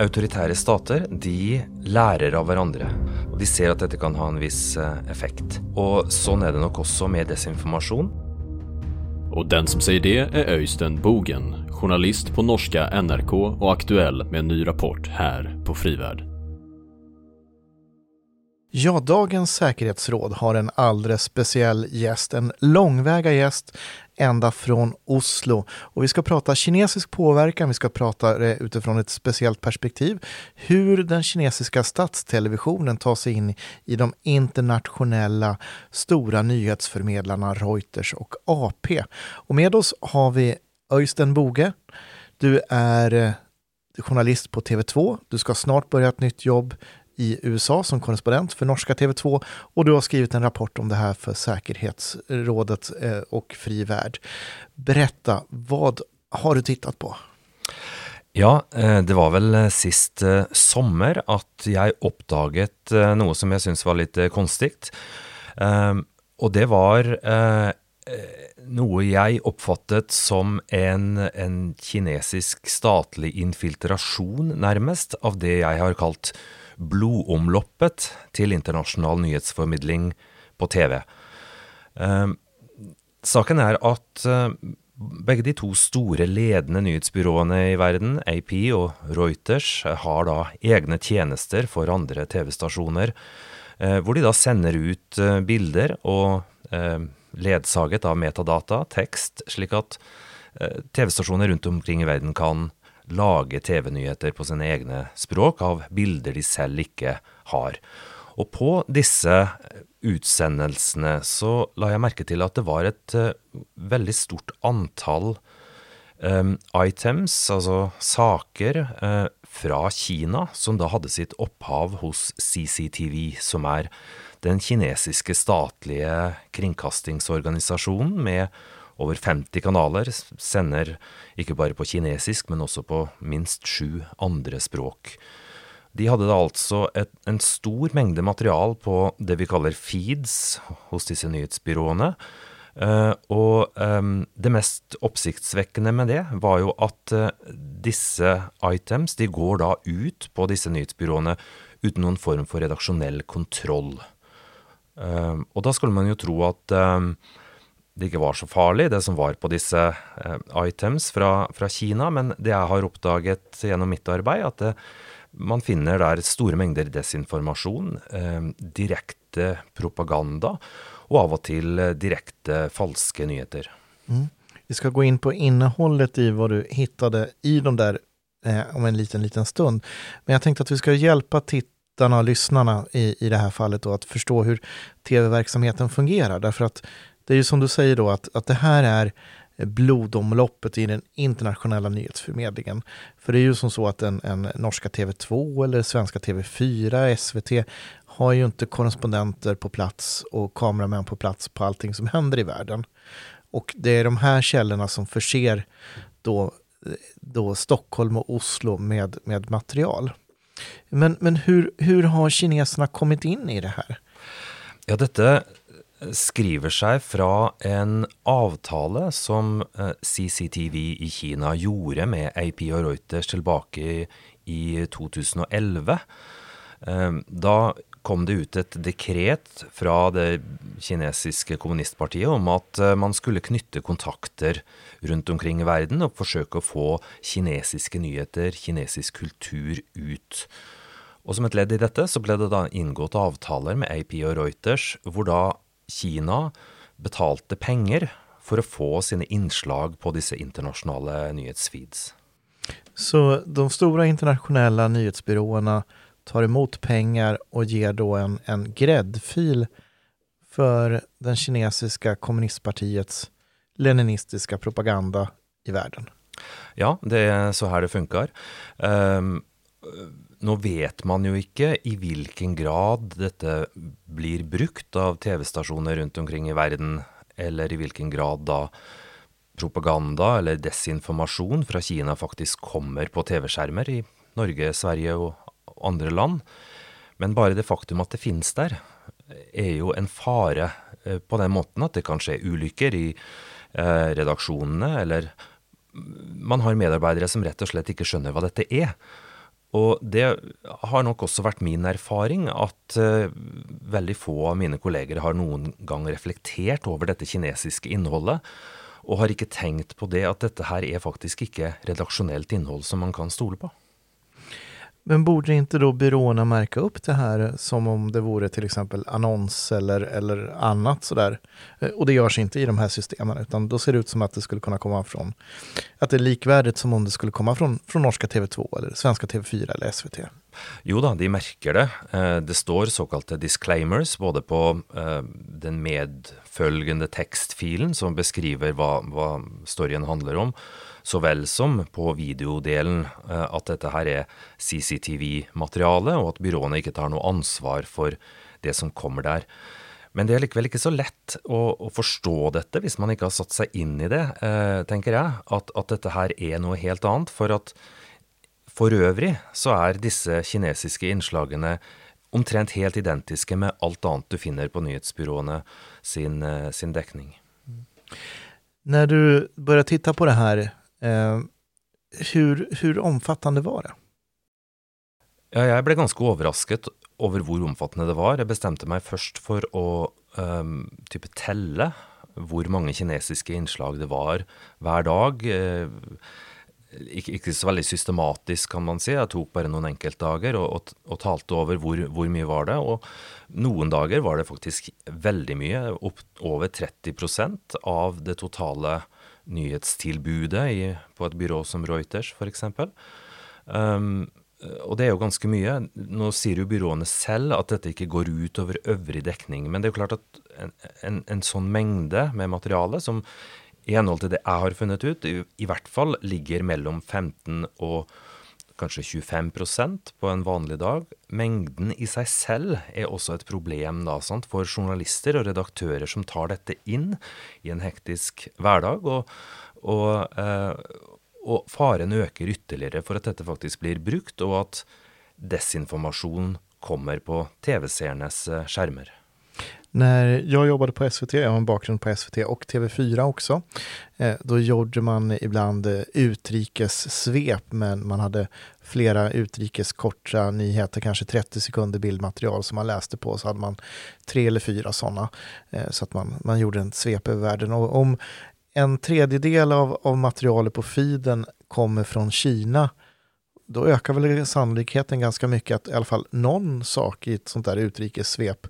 autoritære stater de lærer av hverandre. Og de ser at dette kan ha en viss eh, effekt. Og sånn er det nok også med desinformasjon. Og den som sier det er Øystein Bogen, journalist på norska NRK og aktuell med en ny rapport her på Friverd. Ja, dagens säkerhetsråd har en alldeles speciell gjest, en långväga gäst ända från Oslo. Och vi ska prata kinesisk påverkan, vi ska prata det utifrån ett speciellt perspektiv. Hur den kinesiska statstelevisionen tar sig in i de internationella stora nyhetsförmedlarna Reuters och AP. Och med oss har vi Öystein Boge. Du är eh, journalist på TV2. Du ska snart börja ett nytt jobb i USA som korrespondent för norska TV2 och du har skrivit en rapport om det här för säkerhetsrådet eh, och Fri Värld. Berätta, vad har du tittat på? Ja, eh, det var vel sist eh, sommer at jeg oppdaget noe som jeg syntes var litt konstig. Og det var noe jeg oppfattet som en, en kinesisk statlig infiltrasjon, nærmest, av det jeg har kalt blodomloppet til internasjonal nyhetsformidling på TV. Eh, saken er at eh, begge de to store ledende nyhetsbyråene i verden, AP og Reuters, har da egne tjenester for andre TV-stasjoner, eh, hvor de da sender ut eh, bilder og ledsaget av metadata, tekst, slik at TV-stasjoner rundt omkring i verden kan lage TV-nyheter på sine egne språk av bilder de selv ikke har. Og på disse utsendelsene så la jeg merke til at det var et uh, veldig stort antall um, items, altså saker, uh, fra Kina, som da hadde sitt opphav hos CCTV, som er den kinesiske statlige kringkastingsorganisasjonen med over 50 kanaler, sender ikke bare på kinesisk, men også på minst sju andre språk. De hadde da altså et, en stor mengde material på det vi kaller feeds hos disse nyhetsbyråene. Uh, og um, det mest oppsiktsvekkende med det var jo at uh, disse items de går da ut på disse nyhetsbyråene uten noen form for redaksjonell kontroll. Uh, og da skulle man jo tro at det ikke var så farlig, det som var på disse eh, items fra, fra, Kina. Men det jeg har oppdaget gjennom mitt arbeid, at det, man finner der store mengder desinformasjon, eh, direkte propaganda og av og til eh, direkte falske nyheter. Mm. Vi skal gå inn på innholdet i hva du hittade i de der eh, om en liten, liten stund. Men jeg tenkte at vi skal hjelpe tittarna og lyssnarna i, i det her fallet då, att förstå tv-verksamheten fungerer. Därför att det är ju som du säger då att, att det här är blodomloppet i den internationella nyhetsförmedlingen. För det är ju som så att en, en norska TV2 eller svenska TV4, SVT har ju inte korrespondenter på plats och kameramän på plats på allting som händer i världen. Och det är de här källorna som förser då, då Stockholm og Oslo med, med material. Men, men hur, hur har kineserna kommit in i det här? Ja, dette skriver seg fra en avtale som eh, CCTV i Kina gjorde med AP og Reuters tilbake i 2011. Eh, da kom det ut et dekret fra det kinesiske kommunistpartiet om at eh, man skulle knytte kontakter rundt omkring i verden og forsøke å få kinesiske nyheter, kinesisk kultur, ut. Og som et ledd i dette så ble det da inngått avtaler med AP og Reuters, hvor da Kina betalte penger for å få sine innslag på disse internasjonale nyhetsfeeds. Så de store internasjonale nyhetsbyråene tar imot penger og gir da en, en gräddfil for den kinesiske kommunistpartiets leninistiske propaganda i verden? Ja, det er så her det funker. Um, nå vet man jo ikke i hvilken grad dette blir brukt av TV-stasjoner rundt omkring i verden, eller i hvilken grad da propaganda eller desinformasjon fra Kina faktisk kommer på TV-skjermer i Norge, Sverige og andre land. Men bare det faktum at det finnes der, er jo en fare eh, på den måten at det kan skje ulykker i eh, redaksjonene, eller man har medarbeidere som rett og slett ikke skjønner hva dette er. Og det har nok også vært min erfaring at uh, veldig få av mine kolleger har noen gang reflektert over dette kinesiske innholdet, og har ikke tenkt på det at dette her er faktisk ikke redaksjonelt innhold som man kan stole på. Men borde inte då byråerna märka upp det här som om det vore till exempel annons eller, eller annat sådär? Eh, och det görs inte i de här systemen, utan då ser det ut som att det skulle kunna komma från, att det är likvärdigt som om det skulle komma från, från norska TV2 eller svenska TV4 eller SVT. Jo da, de merker det. Eh, det står såkalte disclaimers både på eh, den medfølgende tekstfilen som beskriver hva, hva storyen handler om, så vel som på videodelen eh, at dette her er CCTV-materiale, og at byråene ikke tar noe ansvar for det som kommer der. Men det er likevel ikke så lett å, å forstå dette hvis man ikke har satt seg inn i det, eh, tenker jeg. At, at, dette her er noe helt annet. For at for øvrig så er disse kinesiske innslagene omtrent helt identiske med alt annet du finner på nyhetsbyråene sin, eh, sin dekning. Når du begynner titte på det her, Eh, hur, hur omfattende var det? Ja, jeg ble ganske overrasket over hvor omfattende det var. Jeg bestemte meg først for å um, type telle hvor mange kinesiske innslag det var hver dag. Eh, ikke, ikke, så veldig systematisk, kan man si. Jeg tok bare noen enkeltdager og, og, og talte over hvor, hvor, mye var det. Og noen dager var det faktisk veldig mye. Opp over 30% av det totale nyhetstilbudet i, på et byrå som Reuters, f.eks. Um, og det er jo ganske mye. Nå sier jo byråene selv at dette ikke går ut over øvrig dekning. Men det er jo klart at en, en, en sånn mengde med materiale, som i henhold til det jeg har funnet ut, i, i hvert fall ligger mellom 15 og kanskje 25% på en vanlig dag. Mengden i seg selv er også et problem da, sant, for journalister og redaktører som tar dette inn i en hektisk hverdag. Og, og, eh, og faren øker ytterligere for at dette faktisk blir brukt, og at desinformasjon kommer på TV-seernes eh, skjermer. När jag jobbade på SVT, jag har en bakgrund på SVT och TV4 också, eh, då gjorde man ibland eh, utrikessvep, men man hade flera utrikeskorta nyheter, kanske 30 sekunder bildmaterial som man läste på, så hade man tre eller fyra sådana, eh, så att man, man gjorde en svep över världen. Och om en tredjedel av, av materialet på feeden kommer från Kina, då ökar väl sannolikheten ganska mycket att i alla fall någon sak i ett sånt där utrikessvep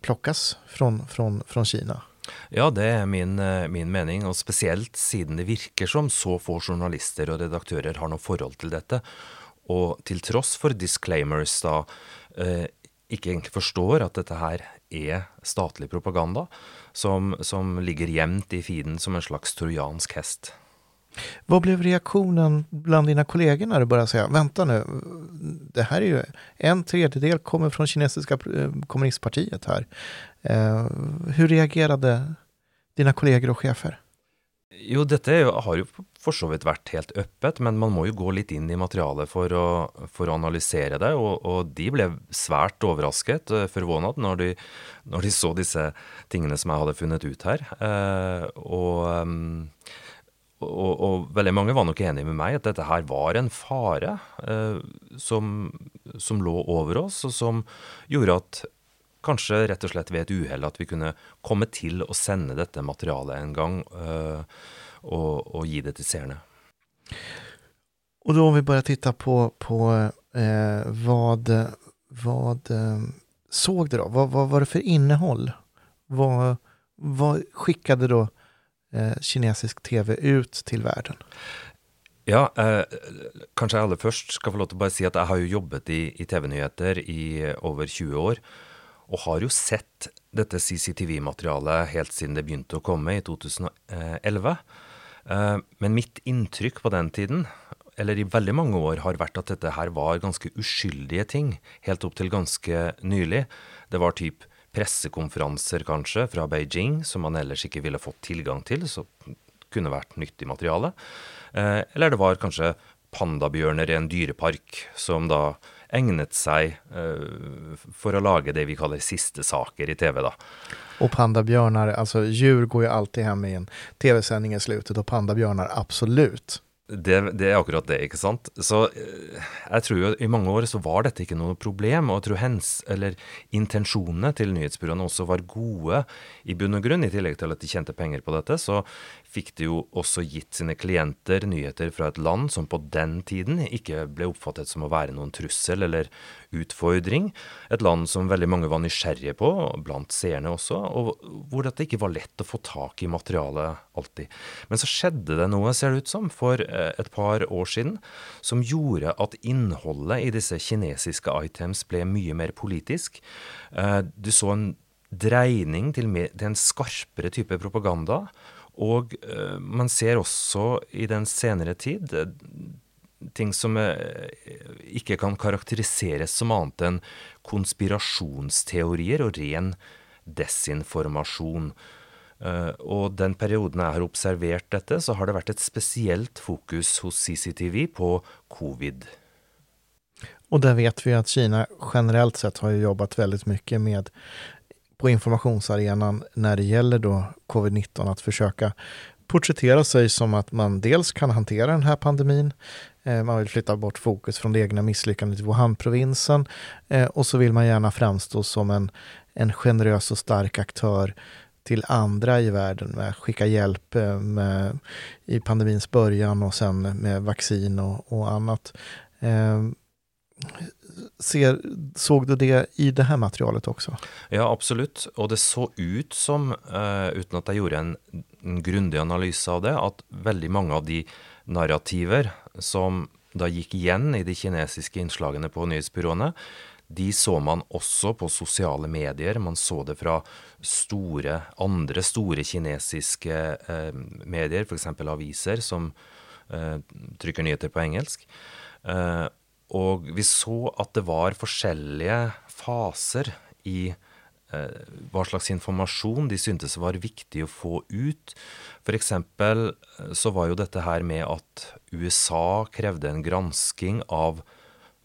plockas från, från, från Kina. Ja, det er min, eh, min, mening, og spesielt siden det virker som så få journalister og redaktører har noe forhold til dette, og til tross for disclaimers da eh, ikke egentlig forstår at dette her er statlig propaganda, som, som ligger gjemt i feeden som en slags trojansk hest. Vad blev reaktionen bland dina kollegor när du började säga, vänta nu, det här är ju en tredjedel kommer från kinesiska eh, kommunistpartiet här. Eh, hur reagerade dina kollegor och chefer? Jo, dette har jo for så vidt vært helt øppet, men man må jo gå litt inn i materialet for å, for å analysere det. Og, og, de ble svært overrasket, eh, forvånet, når de, når de så disse tingene som jeg hadde funnet ut her. Eh, og og, og, veldig mange var nok enige med meg at dette her var en fare eh, som, som, lå over oss, og som gjorde at kanskje rett og slett ved et uhell at vi kunne komme til å sende dette materialet en gang eh, og, og, gi det til seerne. Og da om vi bare titta på, på eh, vad, vad eh, såg det da? Vad, vad var det for innehåll? Vad, vad skickade eh, kinesisk TV ut til verden? Ja, eh, kanskje jeg aller først skal få lov til å bare si at jeg har jo jobbet i, i TV-nyheter i over 20 år. Og har jo sett dette CCTV-materialet helt siden det begynte å komme i 2011. Eh, men mitt inntrykk på den tiden, eller i veldig mange år, har vært at dette her var ganske uskyldige ting. Helt opp til ganske nylig. Det var typ pressekonferanser, kanskje, fra Beijing, som man ellers ikke ville fått tilgang til, så kunne vært nyttig materiale. Eh, eller det var kanskje pandabjørner i en dyrepark, som da egnet seg eh, for å lage det vi kaller siste saker i TV, da. Og pandabjørner, altså dyr går jo alltid hjem i en TV-sending i slutet, og pandabjørner absolutt Det, det, er akkurat det, ikke sant. Så eh, jeg tror jo i mange år så var dette ikke noe problem, og jeg tror hens, eller intensjonene til nyhetsbyråene også var gode i bunn og grunn. I tillegg til at de tjente penger på dette, så fikk de jo også gitt sine klienter nyheter fra et land som på den tiden ikke ble oppfattet som å være noen trussel eller utfordring. Et land som veldig mange var nysgjerrige på, blant seerne også, og hvor det ikke var lett å få tak i materialet alltid. Men så skjedde det noe, ser det ut som, for eh, et par år siden, som gjorde at innholdet i disse kinesiske items ble mye mer politisk. Eh, du så en dreining til, en skarpere type propaganda. Og uh, man ser også i den senere tid uh, ting som uh, ikke kan karakteriseres som annet enn konspirasjonsteorier og ren desinformasjon. og den perioden jeg har observert dette, så har det vært et spesielt fokus hos CCTV på covid. Og der vet vi at Kina generelt sett har jobbet veldig mye med på informationsarenan när det gäller då covid-19 att försöka porträttera sig som att man dels kan hantera den här pandemin, eh, man vill flytta bort fokus från det egna misslyckandet i Wuhan-provinsen eh, och så vill man gärna framstå som en, en generös och stark aktör till andra i världen med att skicka hjälp eh, med, i pandemins början och sen med vaccin och, och annat. Eh, Ser, såg du det i det her materialet også? Ja, absolutt. Og det så ut som, uh, uten at jeg gjorde en, en grundig analyse av det, at veldig mange av de narrativer som da gikk igjen i de kinesiske innslagene på nyhetsbyråene, de så man også på sosiale medier. Man så det fra store, andre store kinesiske eh, medier, f.eks. aviser som eh, trykker nyheter på engelsk. Eh, og vi så at det var forskjellige faser i eh, hva slags informasjon de syntes var viktig å få ut. F.eks. Eh, så var jo dette her med at USA krevde en gransking av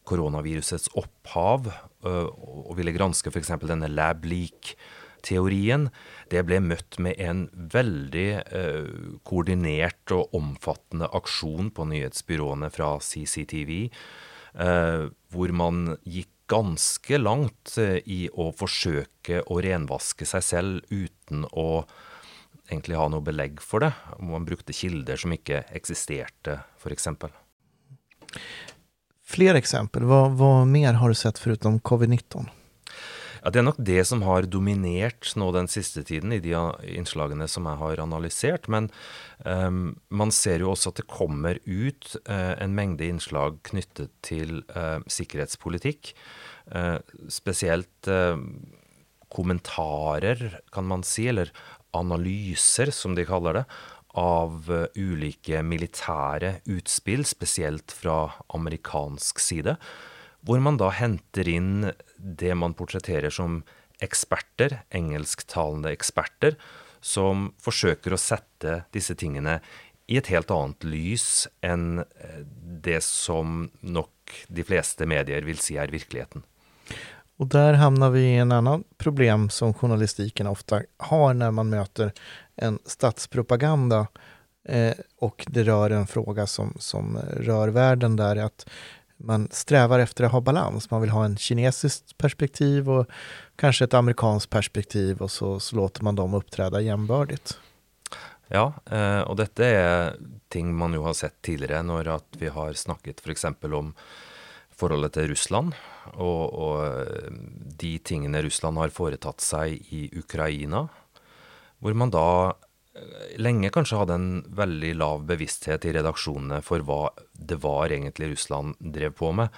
koronavirusets opphav, eh, og ville granske f.eks. denne lab leak-teorien. Det ble møtt med en veldig eh, koordinert og omfattende aksjon på nyhetsbyråene fra CCTV hvor man gikk ganske langt eh, i å forsøke å renvaske seg selv uten å egentlig ha noe belegg for det. Man brukte kilder som ikke eksisterte, f.eks. Flere eksempel. Hva, hva mer har du sett foruten covid-19? Ja, Det er nok det som har dominert nå den siste tiden i de innslagene som jeg har analysert. Men um, man ser jo også at det kommer ut uh, en mengde innslag knyttet til uh, sikkerhetspolitikk. Uh, spesielt kommentarer, kan man si, eller analyser, som de kaller det, av ulike militære utspill, spesielt fra amerikansk side hvor man da henter inn det man portretterer som eksperter, engelsktalende eksperter, som forsøker å sette disse tingene i et helt annet lys enn eh, det som nok de fleste medier vil si er virkeligheten. Og der havner vi i en annen problem som journalistikken ofte har når man møter en statspropaganda eh, og det rör en fråga som, som rör världen där, att man strävar efter att ha balans. Man vill ha en kinesisk perspektiv och kanske ett amerikanskt perspektiv och så, så låter man dem uppträda jämbördigt. Ja, eh, og dette er ting man jo har sett tidligere når vi har snakket f.eks. For om forholdet til Russland, og, og, eh, de tingene Russland har foretatt seg i Ukraina, hvor man da lenge kanskje hadde en veldig lav bevissthet i redaksjonene for hva det var egentlig Russland drev på med,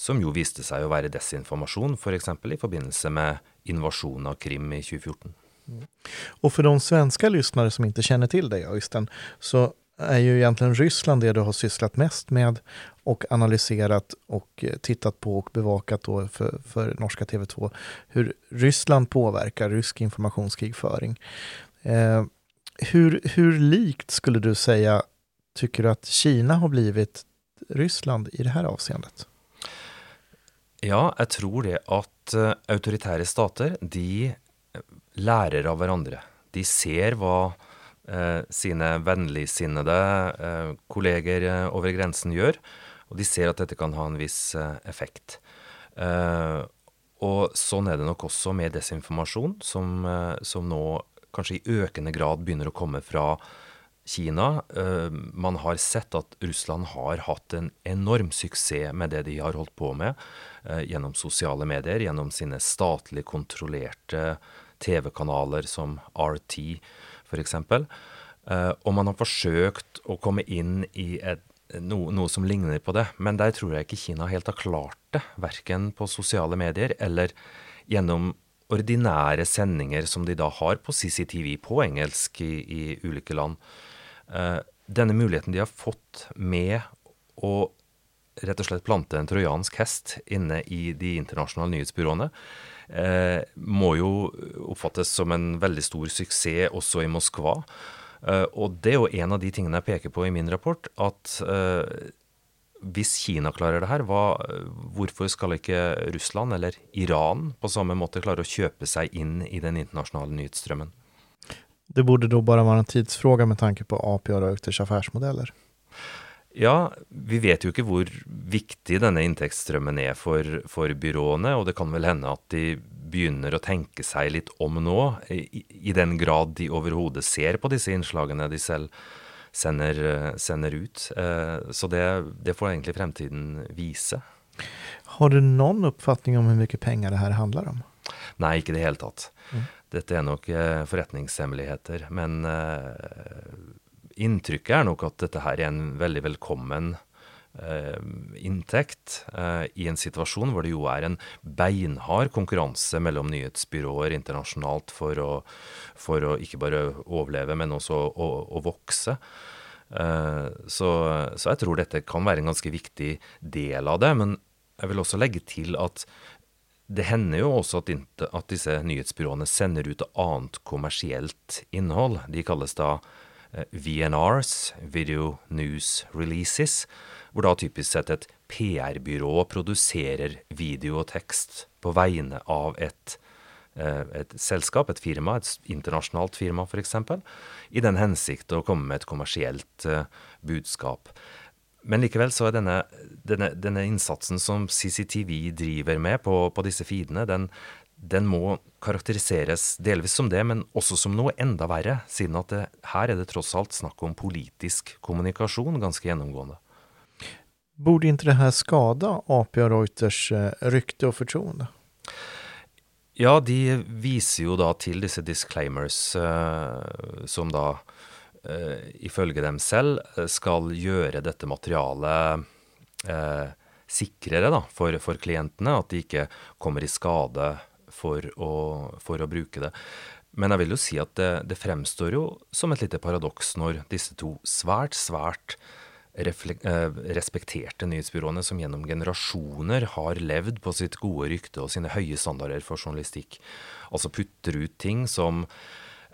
som jo viste seg å være desinformasjon, f.eks. For i forbindelse med invasjonen av Krim i 2014. Mm. Og for de svenske lyttere som ikke kjenner til deg, Øystein, så er jo egentlig Russland det du har syslet mest med og analysert og tittet på og bevaket for, for norske TV 2, hvordan Russland påvirker rysk informasjonskrigføring. Eh, hur, hur likt skulle du säga, tycker du att Kina har blivit Ryssland i det här avseendet? Ja, jeg tror det at uh, autoritære stater de lærer av hverandre. De ser hva eh, sine vennligsinnede eh, kolleger eh, over grensen gjør, og de ser at dette kan ha en viss eh, effekt. Eh, og sånn er det nok også med desinformasjon, som, som nå kanskje i økende grad begynner å komme fra Kina. Man har sett at Russland har hatt en enorm suksess med det de har holdt på med gjennom sosiale medier, gjennom sine statlig kontrollerte TV-kanaler som RT f.eks. Uh, og man har forsøkt å komme inn i et, noe, noe som ligner på det, men der tror jeg ikke Kina helt har klart det. Verken på sosiale medier eller gjennom ordinære sendinger som de da har på CCTV på engelsk i, i ulike land. Uh, denne muligheten de har fått med å rett og slett plante en trojansk hest inne i de internasjonale nyhetsbyråene, eh, må jo oppfattes som en veldig stor suksess også i Moskva. Eh, og det er jo en av de tingene jeg peker på i min rapport, at hvis Kina klarer det her, hva, hvorfor skal ikke Russland eller Iran på samme måte klare å kjøpe seg inn i den internasjonale nyhetsstrømmen? Det burde da bare være en tidsfråga med tanke på AP og Reuters affærsmodeller? Ja, vi vet jo ikke hvor viktig denne inntektsstrømmen er for, for, byråene, og det kan vel hende at de begynner å tenke seg litt om nå, i, i den grad de overhodet ser på disse innslagene de selv sender, sender ut. Eh, så det, det, får egentlig fremtiden vise. Har du noen oppfatning om hvor mye penger det her handler om? Nei, ikke i det hele tatt. Mm. Dette er nok eh, forretningshemmeligheter. Men eh, inntrykket er nok at dette her er en veldig velkommen inntekt eh, i en situasjon hvor det jo er en beinhard konkurranse mellom nyhetsbyråer internasjonalt for å, for å ikke bare overleve, men også å, å, vokse. Eh, så, så, jeg tror dette kan være en ganske viktig del av det. Men jeg vil også legge til at det hender jo også at, at disse nyhetsbyråene sender ut annet kommersielt innhold. De kalles da Eh, VNRs, Video News Releases, hvor da typisk sett et PR-byrå produserer video og tekst på vegne av et, eh, et selskap, et firma, et internasjonalt firma f.eks., i den hensikt å komme med et kommersielt uh, budskap. Men likevel så er denne, denne, denne, innsatsen som CCTV driver med på, på disse feedene, den, den må karakteriseres delvis som det, men også som noe enda verre, siden at det, her er det tross alt snakk om politisk kommunikasjon ganske gjennomgående. Burde ikke det här skada AP og Reuters eh, rykte og fortroende? Ja, de viser jo da til disse disclaimers uh, som da, uh, ifølge dem selv, skal gjøre dette materialet sikrere da, for, for klientene. At de ikke kommer i skade for å, for å bruke det. Men jeg vil jo si at det, det, fremstår jo som et lite paradoks når disse to svært, svært eh, respekterte nyhetsbyråene som gjennom generasjoner har levd på sitt gode rykte og sine høye standarder for journalistikk, altså putter ut ting som,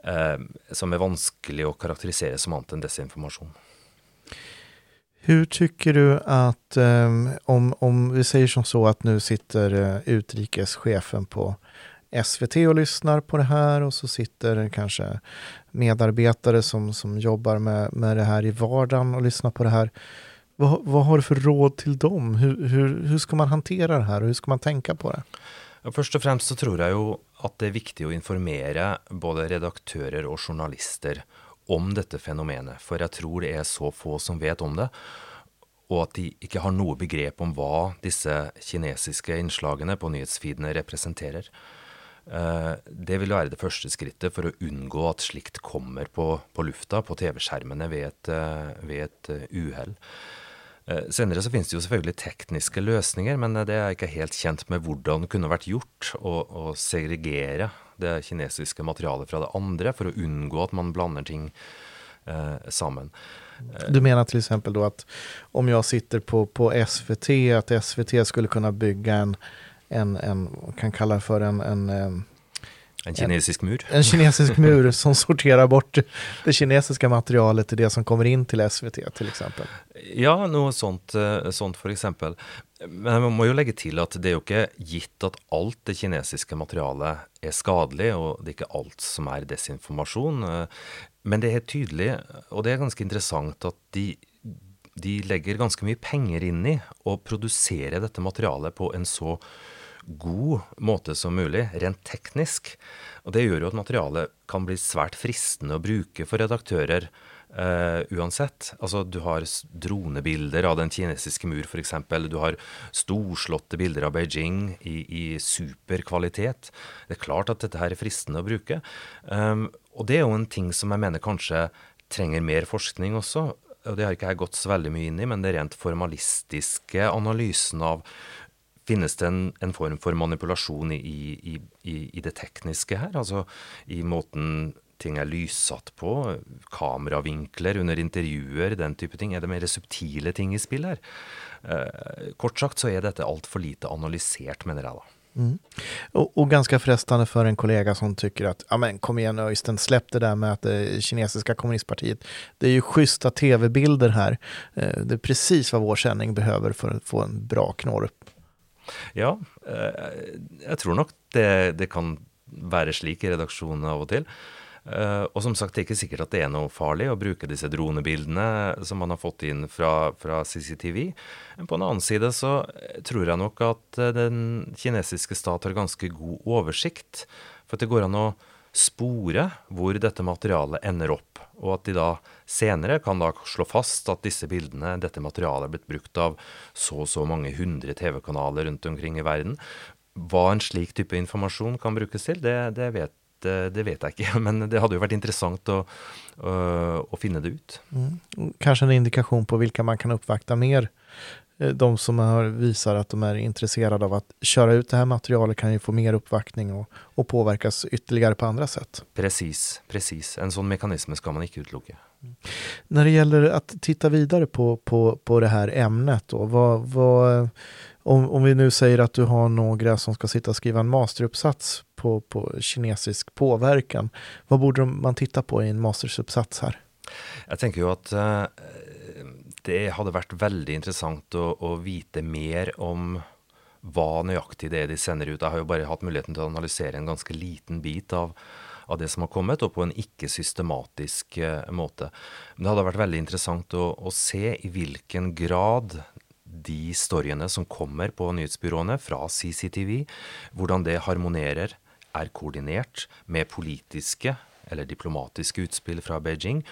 eh, som er vanskelig å karakterisere som annet enn desinformasjon. Hur tycker du att, um, om, om vi säger som så att nu sitter uh, utrikeschefen på SVT och lyssnar på det här och så sitter kanske medarbetare som, som jobbar med, med det här i vardagen och lyssnar på det här. Vad, vad har du för råd till dem? Hur, hur, hur ska man hantera det här och hur ska man tänka på det? Ja, først og fremst så tror jeg jo at det er viktig å informere både redaktører og journalister om dette fenomenet, for jeg tror det er så få som vet om det. Og at de ikke har noe begrep om hva disse kinesiske innslagene på nyhetsfeedene representerer. Eh, det vil være det første skrittet for å unngå at slikt kommer på, på lufta, på TV-skjermene, ved et, eh, ved eh, uhell. Senere så finnes det jo selvfølgelig tekniske løsninger, men det er ikke helt kjent med hvordan det kunne vært gjort å, å segregere det kinesiske materialet fra det andre, for å unngå at man blander ting eh, sammen. Du mener f.eks. exempel at om jeg sitter på, på SVT, at SVT skulle kunne bygge en, en, en kan kalla det för en, en en kinesisk mur? En, kinesisk mur som sorterar bort det kinesiska materialet til det som kommer in til SVT till exempel. Ja, noe sånt, eh, sånt for eksempel. Men man må jo legge til at det er jo ikke gitt at alt det kinesiske materialet er skadelig, og det er ikke alt som er desinformasjon. men det er helt tydelig, og det er ganske interessant, at de, de legger ganske mye penger inn i å produsere dette materialet på en så god måte som mulig, rent teknisk. Og det gjør jo at materialet kan bli svært fristende å bruke for redaktører Uh, uansett. Altså, du har dronebilder av den kinesiske mur, f.eks. Du har storslåtte bilder av Beijing i, i super. Det er klart at dette her er fristende å bruke. Um, og det er jo en ting som jeg mener kanskje trenger mer forskning også. Og det har ikke jeg gått så veldig mye inn i, men det rent formalistiske analysen av Finnes det en, en form for manipulasjon i, i, i, i det tekniske her? Altså i måten ting er lyssatt på, kameravinkler under intervjuer, den type ting. Er det mer subtile ting i spill her? Eh, kort sagt så er dette altfor lite analysert, mener jeg da. Mm. Och, och, ganska frestande för en kollega som tycker att, ja men kom igen Öystein, släpp det där med att det kinesiska kommunistpartiet, det är ju schyssta tv-bilder här. Eh, det är precis vad vår sändning behöver för att få en bra knorr. Ja, eh, jeg tror nok det, det kan være slik i redaksjonen av og til. Uh, og som sagt, det er ikke sikkert at det er noe farlig å bruke disse dronebildene som man har fått inn fra, fra, CCTV. Men på den annen side så tror jeg nok at eh, den kinesiske stat har ganske god oversikt. For at det går an å spore hvor dette materialet ender opp. Og at de da senere kan da slå fast at disse bildene, dette materialet, er blitt brukt av så og så mange hundre TV-kanaler rundt omkring i verden. Hva en slik type informasjon kan brukes til, det, det vet det, det, vet jeg ikke, men det hadde jo vært interessant å, å, å finne det ut. Mm. Kanskje en indikasjon på hvilke man kan oppvakte mer. Eh, de som har, viser at de er intresserade av å kjøre ut det her materialet, kan jo få mer oppvaktning og, och påverkas ytterligere på andre sett. Precis, precis. En sånn mekanisme skal man ikke utelukke. Når det gjelder å titte videre på, på, på det her emnet, då, vad, vad, om, om vi nu säger att du har några som ska sitta och skriva en masteruppsats på, på kinesisk påverkan, vad borde man titta på i en masteruppsats här? Jeg tenker jo at uh, det hadde vært veldig interessant å, å, vite mer om hva nøyaktig det er de sender ut. Jeg har jo bare hatt muligheten til å analysere en ganske liten bit av, av det som har kommet, og på en ikke-systematisk uh, måte. Men det hadde vært veldig interessant å, å se i hvilken grad de storyene som kommer på nyhetsbyråene fra CCTV, hvordan det harmonerer, er koordinert med politiske eller diplomatiske utspill fra Beijing,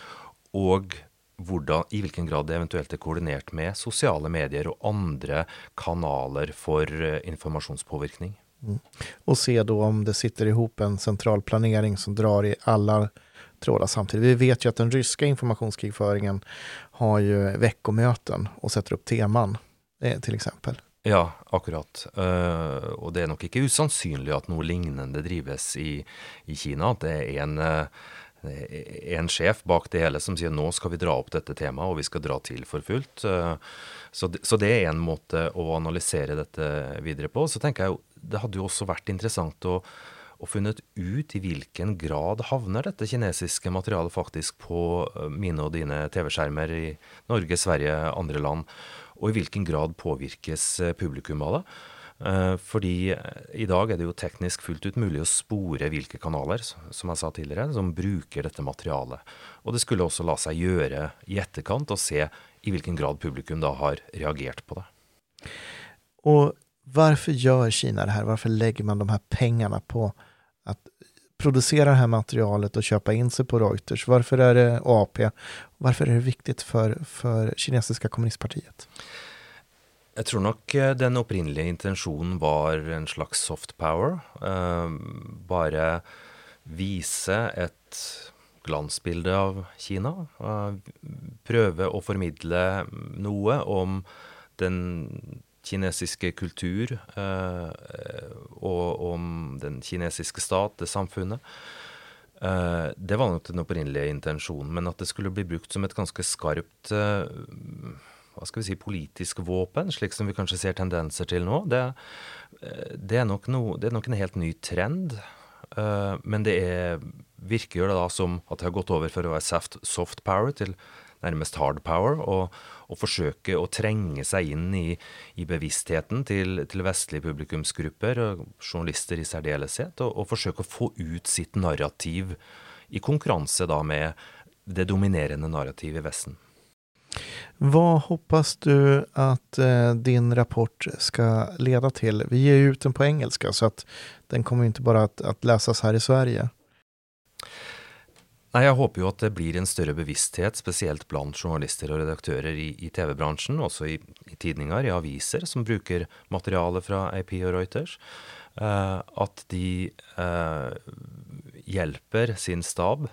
og hvordan, i hvilken grad det eventuelt er koordinert med sosiale medier og andre kanaler for uh, informasjonspåvirkning. Mm. Og se da om det sitter ihop en sentral planering som drar i alle tråder samtidig. Vi vet jo at den ryske informasjonskrigføringen har jo veckomöten og setter opp teman f.eks. eksempel. Ja, akkurat. Uh, og det er nok ikke usannsynlig at noe lignende drives i, i Kina. At det er en, uh, en, sjef bak det hele som sier nå skal vi dra opp dette temaet, og vi skal dra til for fullt. Uh, så, det er en måte å analysere dette videre på. Så tenker jeg jo, det hadde jo også vært interessant å, og funnet ut i hvilken grad havner dette kinesiske materialet faktisk på mine og dine TV-skjermer i Norge, Sverige, andre land og i hvilken grad påvirkes eh, publikum av det. Eh, fordi eh, i dag er det jo teknisk fullt ut mulig å spore hvilke kanaler, som jeg sa tidligere, som bruker dette materialet. Og det skulle også la seg gjøre i etterkant å se i hvilken grad publikum da har reagert på det. Og hvorfor gjør Kina det her? Hvorfor legger man de her pengene på å produsere det här materialet og kjøpe inn seg på Reuters? Hvorfor er det AP? Hvorfor er det viktig for, for kinesiske kommunistpartiet? Jeg tror nok eh, den opprinnelige intensjonen var en slags soft power. Eh, bare vise et glansbilde av Kina. Eh, prøve å formidle noe om den kinesiske kultur eh, og om den kinesiske stat, det samfunnet. Eh, det var nok den opprinnelige intensjonen, men at det skulle bli brukt som et ganske skarpt eh, hva skal vi si, politisk våpen, slik som vi kanskje ser tendenser til nå, det, det, er, nok no, det er nok en helt ny trend. Men det er, virker jo da som at det har gått over for å være soft, soft power til nærmest hard power, og, og forsøke å trenge seg inn i, i bevisstheten til, til, vestlige publikumsgrupper, og journalister i særdeleshet, og, og forsøke å få ut sitt narrativ i konkurranse da med det dominerende narrativet i Vesten. Vad hoppas du att eh, din rapport ska leda till? Vi ger ut den på engelska så att den kommer inte bara att, att läsas här i Sverige. Nei, Jeg håper jo at det blir en større bevissthet, spesielt blant journalister og redaktører i, i TV-bransjen, også i, i tidninger, i aviser, som bruker materiale fra AP og Reuters. Uh, at de uh, hjelper sin stab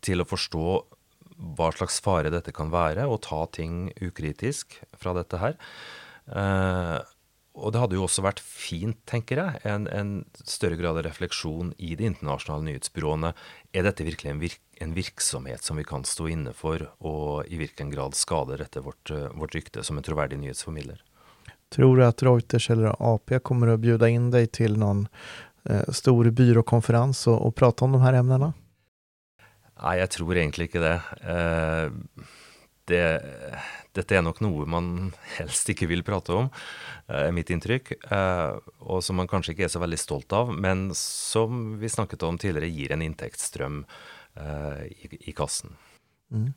til å forstå hva slags fare dette kan være, og ta ting ukritisk fra dette her. Eh, og det hadde jo også vært fint, tenker jeg, en, en, større grad av refleksjon i de internasjonale nyhetsbyråene. Er dette virkelig en, virk, en, virksomhet som vi kan stå inne for, og i hvilken grad skader dette vårt, vårt rykte som en troverdig nyhetsformidler? Tror du at Reuters eller AP kommer å bjuda inn deg til noen eh, stor byråkonferens og, og prate om de her emnene? Nei, jeg tror egentlig ikke det. Eh, det dette er nok noe man helst ikke vil prate om, er mitt inntrykk. Eh, og som man kanskje ikke er så veldig stolt av, men som vi snakket om tidligere, gir en inntektsstrøm eh, i, kassen. Mm.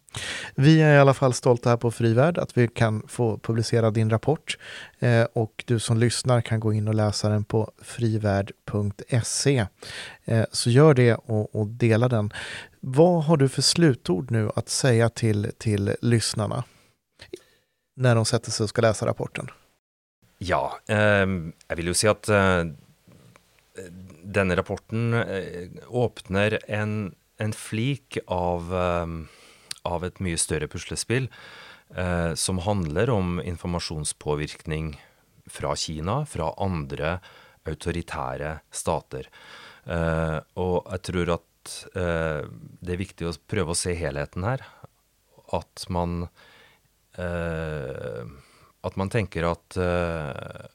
Vi er i alla fall stolta här på Frivärd at vi kan få publisere din rapport eh, och du som lyssnar kan gå inn og läsa den på frivärd.se. Eh, så gjør det og och, dela den. Hva har du for slutord nu att säga til till lyssnarna? når de sätter seg og skal läsa rapporten? Ja, eh, jeg vil jo säga at eh, denne rapporten eh, åpner en, en flik av, eh, av, et mye større puslespill eh, som handler om informasjonspåvirkning fra Kina, fra andre autoritære stater. Eh, og jeg tror at det er viktig å prøve å se helheten her. At man Eh, at man tenker at, eh,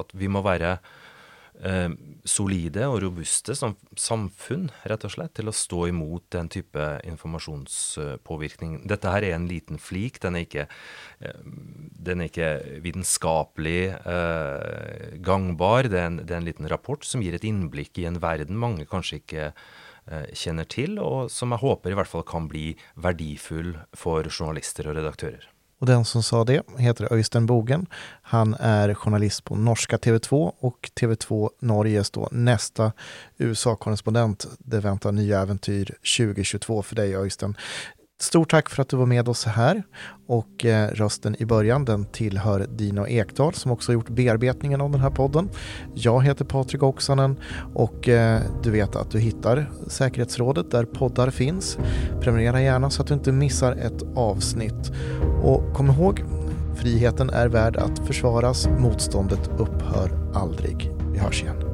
at vi må være eh, solide og robuste som samfunn, rett og slett, til å stå imot den type informasjonspåvirkning. Dette her er en liten flik. Den er ikke, den er ikke vitenskapelig eh, gangbar. Det er, en, det er, en, liten rapport som gir et innblikk i en verden mange kanskje ikke eh, kjenner til, og som jeg håper i hvert fall kan bli verdifull for journalister og redaktører. Och den som sa det heter Øystein Bogen. Han är journalist på norska TV2 och TV2 Norges då nästa USA-korrespondent. Det väntar nya äventyr 2022 för dig Øystein. Stort tack för att du var med oss här och eh, rösten i början den tillhör Dino Ekdal som också har gjort bearbetningen av den här podden. Jag heter Patrik Oksanen och eh, du vet att du hittar säkerhetsrådet där poddar finns. Prenumerera gärna så att du inte missar ett avsnitt. Och kom ihåg, friheten är värd att försvaras, motståndet upphör aldrig. Vi hörs igen.